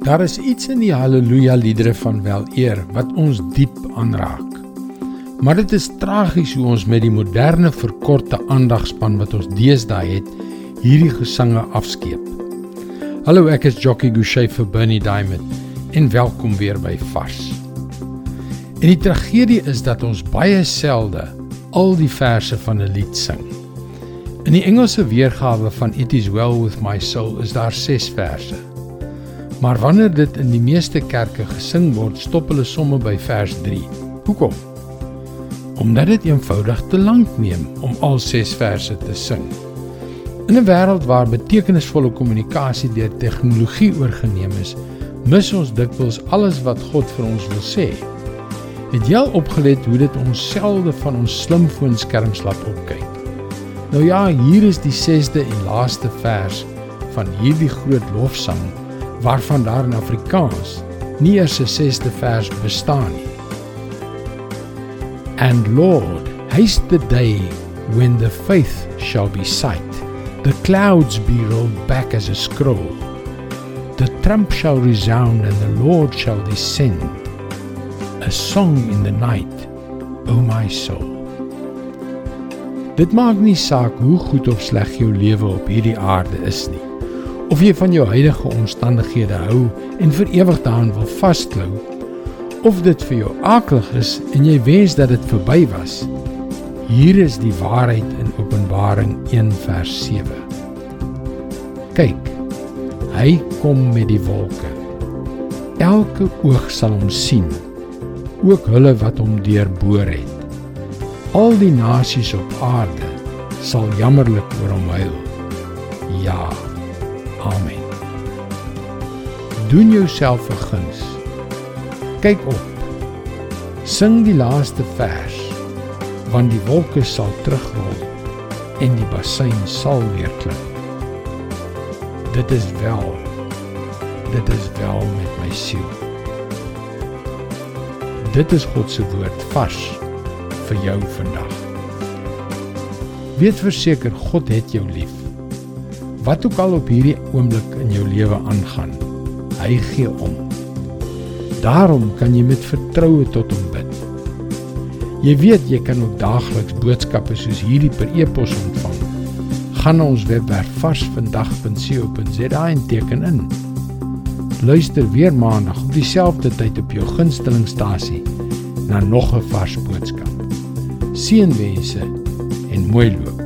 Daar is iets in die haleluja liedere van wel eer wat ons diep aanraak. Maar dit is tragies hoe ons met die moderne verkorte aandagspan wat ons deesdae het, hierdie gesange afskeep. Hallo, ek is Jockey Gouchee vir Bernie Diamond en welkom weer by Vars. En die tragedie is dat ons baie selde al die verse van 'n lied sing. In die Engelse weergawe van It is well with my soul is daar 6 verse. Maar wanneer dit in die meeste kerke gesing word, stop hulle somme by vers 3. Hoekom? Omdat dit eenvoudig te lank neem om al 6 verse te sing. In 'n wêreld waar betekenisvolle kommunikasie deur tegnologie oorgeneem is, mis ons dikwels alles wat God vir ons wil sê. Het jy al opgelet hoe dit ons selde van ons slimfoonskerms laat opkyk? Nou ja, hier is die 6de en laaste vers van hierdie groot lofsang waarvan daar in Afrikaans nie eers 'n 6de vers bestaan nie. And Lord, haste the day when the faith shall be sight, the clouds be rolled back as a scroll. The trump shall resound and the Lord shall descend a song in the night, O my soul. Dit maak nie saak hoe goed of sleg jou lewe op hierdie aarde is nie. Of jy van jou huidige omstandighede hou en vir ewig daaraan wil vasklou, of dit vir jou aklig is en jy wens dat dit verby was. Hier is die waarheid in Openbaring 1 vers 7. Kyk, hy kom met die wolke. Elke oog sal hom sien ook hulle wat hom deurboor het. Al die nasies op aarde sal jammerlik oor hom huil. Ja. Amen. Doen jouself 'n guns. Kyk op. Sing die laaste vers want die wolke sal terugrol en die bassein sal weer klim. Dit is wel. Dit is wel met my siel. Dit is God se woord vars vir jou vandag. Weet verseker God het jou lief. Wat ook al op hierdie oomblik in jou lewe aangaan, hy gee om. Daarom kan jy met vertroue tot hom bid. Jy weet jy kan ook daagliks boodskappe soos hierdie per e-pos ontvang. Gaan na ons webwerf varsvandag.co.za en teken in. Luister weer maandag op dieselfde tyd op jou gunstelingstasie na nog 'n vars boodskap. Seënwense en mooi loop.